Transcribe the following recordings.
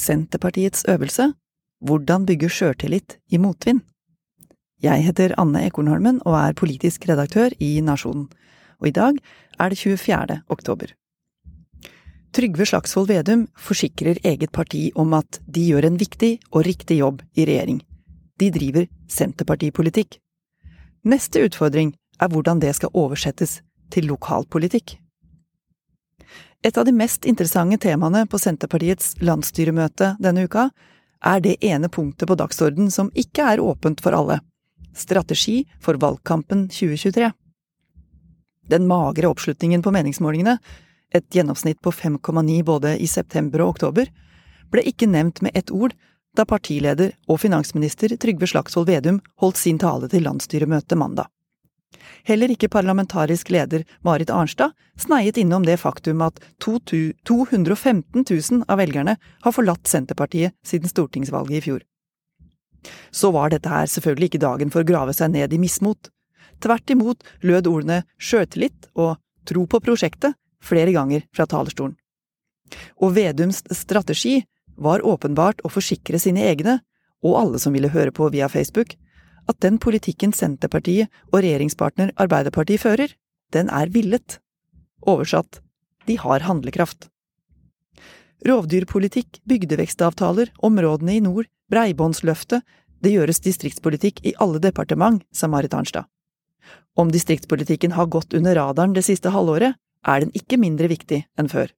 Senterpartiets øvelse Hvordan bygge sjøltillit i motvind. Jeg heter Anne Ekornholmen og er politisk redaktør i Nasjonen, og i dag er det 24. oktober. Trygve Slagsvold Vedum forsikrer eget parti om at de gjør en viktig og riktig jobb i regjering. De driver senterpartipolitikk. Neste utfordring er hvordan det skal oversettes til lokalpolitikk. Et av de mest interessante temaene på Senterpartiets landsstyremøte denne uka er det ene punktet på dagsorden som ikke er åpent for alle – strategi for valgkampen 2023. Den magre oppslutningen på meningsmålingene, et gjennomsnitt på 5,9 både i september og oktober, ble ikke nevnt med ett ord da partileder og finansminister Trygve Slagsvold Vedum holdt sin tale til landsstyremøtet mandag. Heller ikke parlamentarisk leder Marit Arnstad sneiet innom det faktum at 215 000 av velgerne har forlatt Senterpartiet siden stortingsvalget i fjor. Så var dette her selvfølgelig ikke dagen for å grave seg ned i mismot. Tvert imot lød ordene sjøltillit og tro på prosjektet flere ganger fra talerstolen. Og Vedums strategi var åpenbart å forsikre sine egne, og alle som ville høre på via Facebook, at den politikken Senterpartiet og regjeringspartner Arbeiderpartiet fører, den er villet. Oversatt, de har handlekraft. Rovdyrpolitikk, bygdevekstavtaler, områdene i nord, breibåndsløftet, det gjøres distriktspolitikk i alle departement, sa Marit Arnstad. Om distriktspolitikken har gått under radaren det siste halvåret, er den ikke mindre viktig enn før.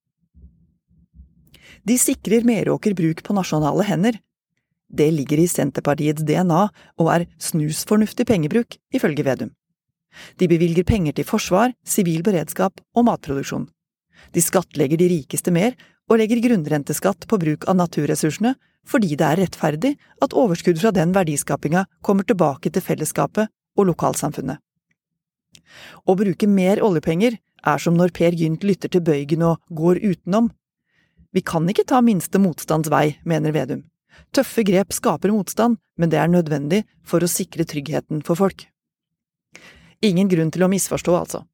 De sikrer Meråker bruk på nasjonale hender, det ligger i Senterpartiets DNA og er snusfornuftig pengebruk, ifølge Vedum. De bevilger penger til forsvar, sivil beredskap og matproduksjon. De skattlegger de rikeste mer og legger grunnrenteskatt på bruk av naturressursene fordi det er rettferdig at overskudd fra den verdiskapinga kommer tilbake til fellesskapet og lokalsamfunnet. Å bruke mer oljepenger er som når Per Gynt lytter til Bøygen og går utenom. Vi kan ikke ta minste motstands vei, mener Vedum. Tøffe grep skaper motstand, men det er nødvendig for å sikre tryggheten for folk. Ingen grunn til å misforstå, altså.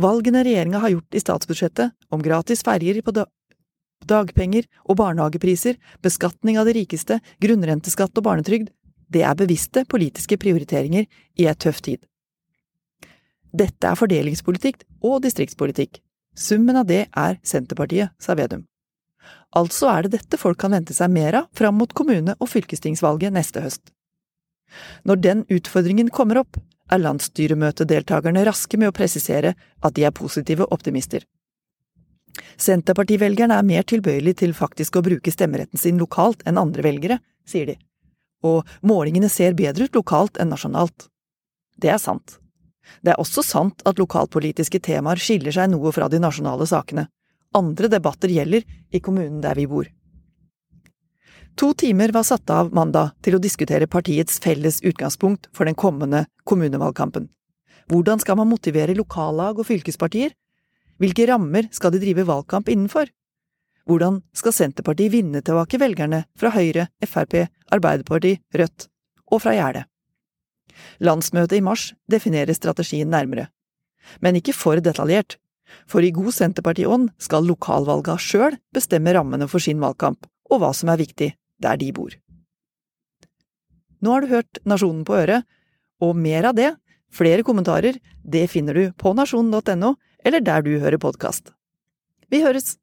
Valgene regjeringa har gjort i statsbudsjettet, om gratis ferjer på dagpenger og barnehagepriser, beskatning av de rikeste, grunnrenteskatt og barnetrygd, det er bevisste politiske prioriteringer i ei tøff tid. Dette er fordelingspolitikk og distriktspolitikk. Summen av det er Senterpartiet, sa Vedum. Altså er det dette folk kan vente seg mer av fram mot kommune- og fylkestingsvalget neste høst. Når den utfordringen kommer opp, er landsstyremøtedeltakerne raske med å presisere at de er positive optimister. Senterpartivelgerne er mer tilbøyelig til faktisk å bruke stemmeretten sin lokalt enn andre velgere, sier de, og målingene ser bedre ut lokalt enn nasjonalt. Det er sant. Det er også sant at lokalpolitiske temaer skiller seg noe fra de nasjonale sakene, andre debatter gjelder i kommunen der vi bor. To timer var satt av mandag til å diskutere partiets felles utgangspunkt for den kommende kommunevalgkampen. Hvordan skal man motivere lokallag og fylkespartier? Hvilke rammer skal de drive valgkamp innenfor? Hvordan skal Senterpartiet vinne tilbake velgerne fra Høyre, Frp, Arbeiderpartiet, Rødt og fra Gjerdet? Landsmøtet i mars definerer strategien nærmere, men ikke for detaljert, for i god Senterparti-ånd skal lokalvalga sjøl bestemme rammene for sin valgkamp, og hva som er viktig der de bor. Nå har du hørt Nasjonen på øret, og mer av det, flere kommentarer, det finner du på nasjonen.no, eller der du hører podkast. Vi høres!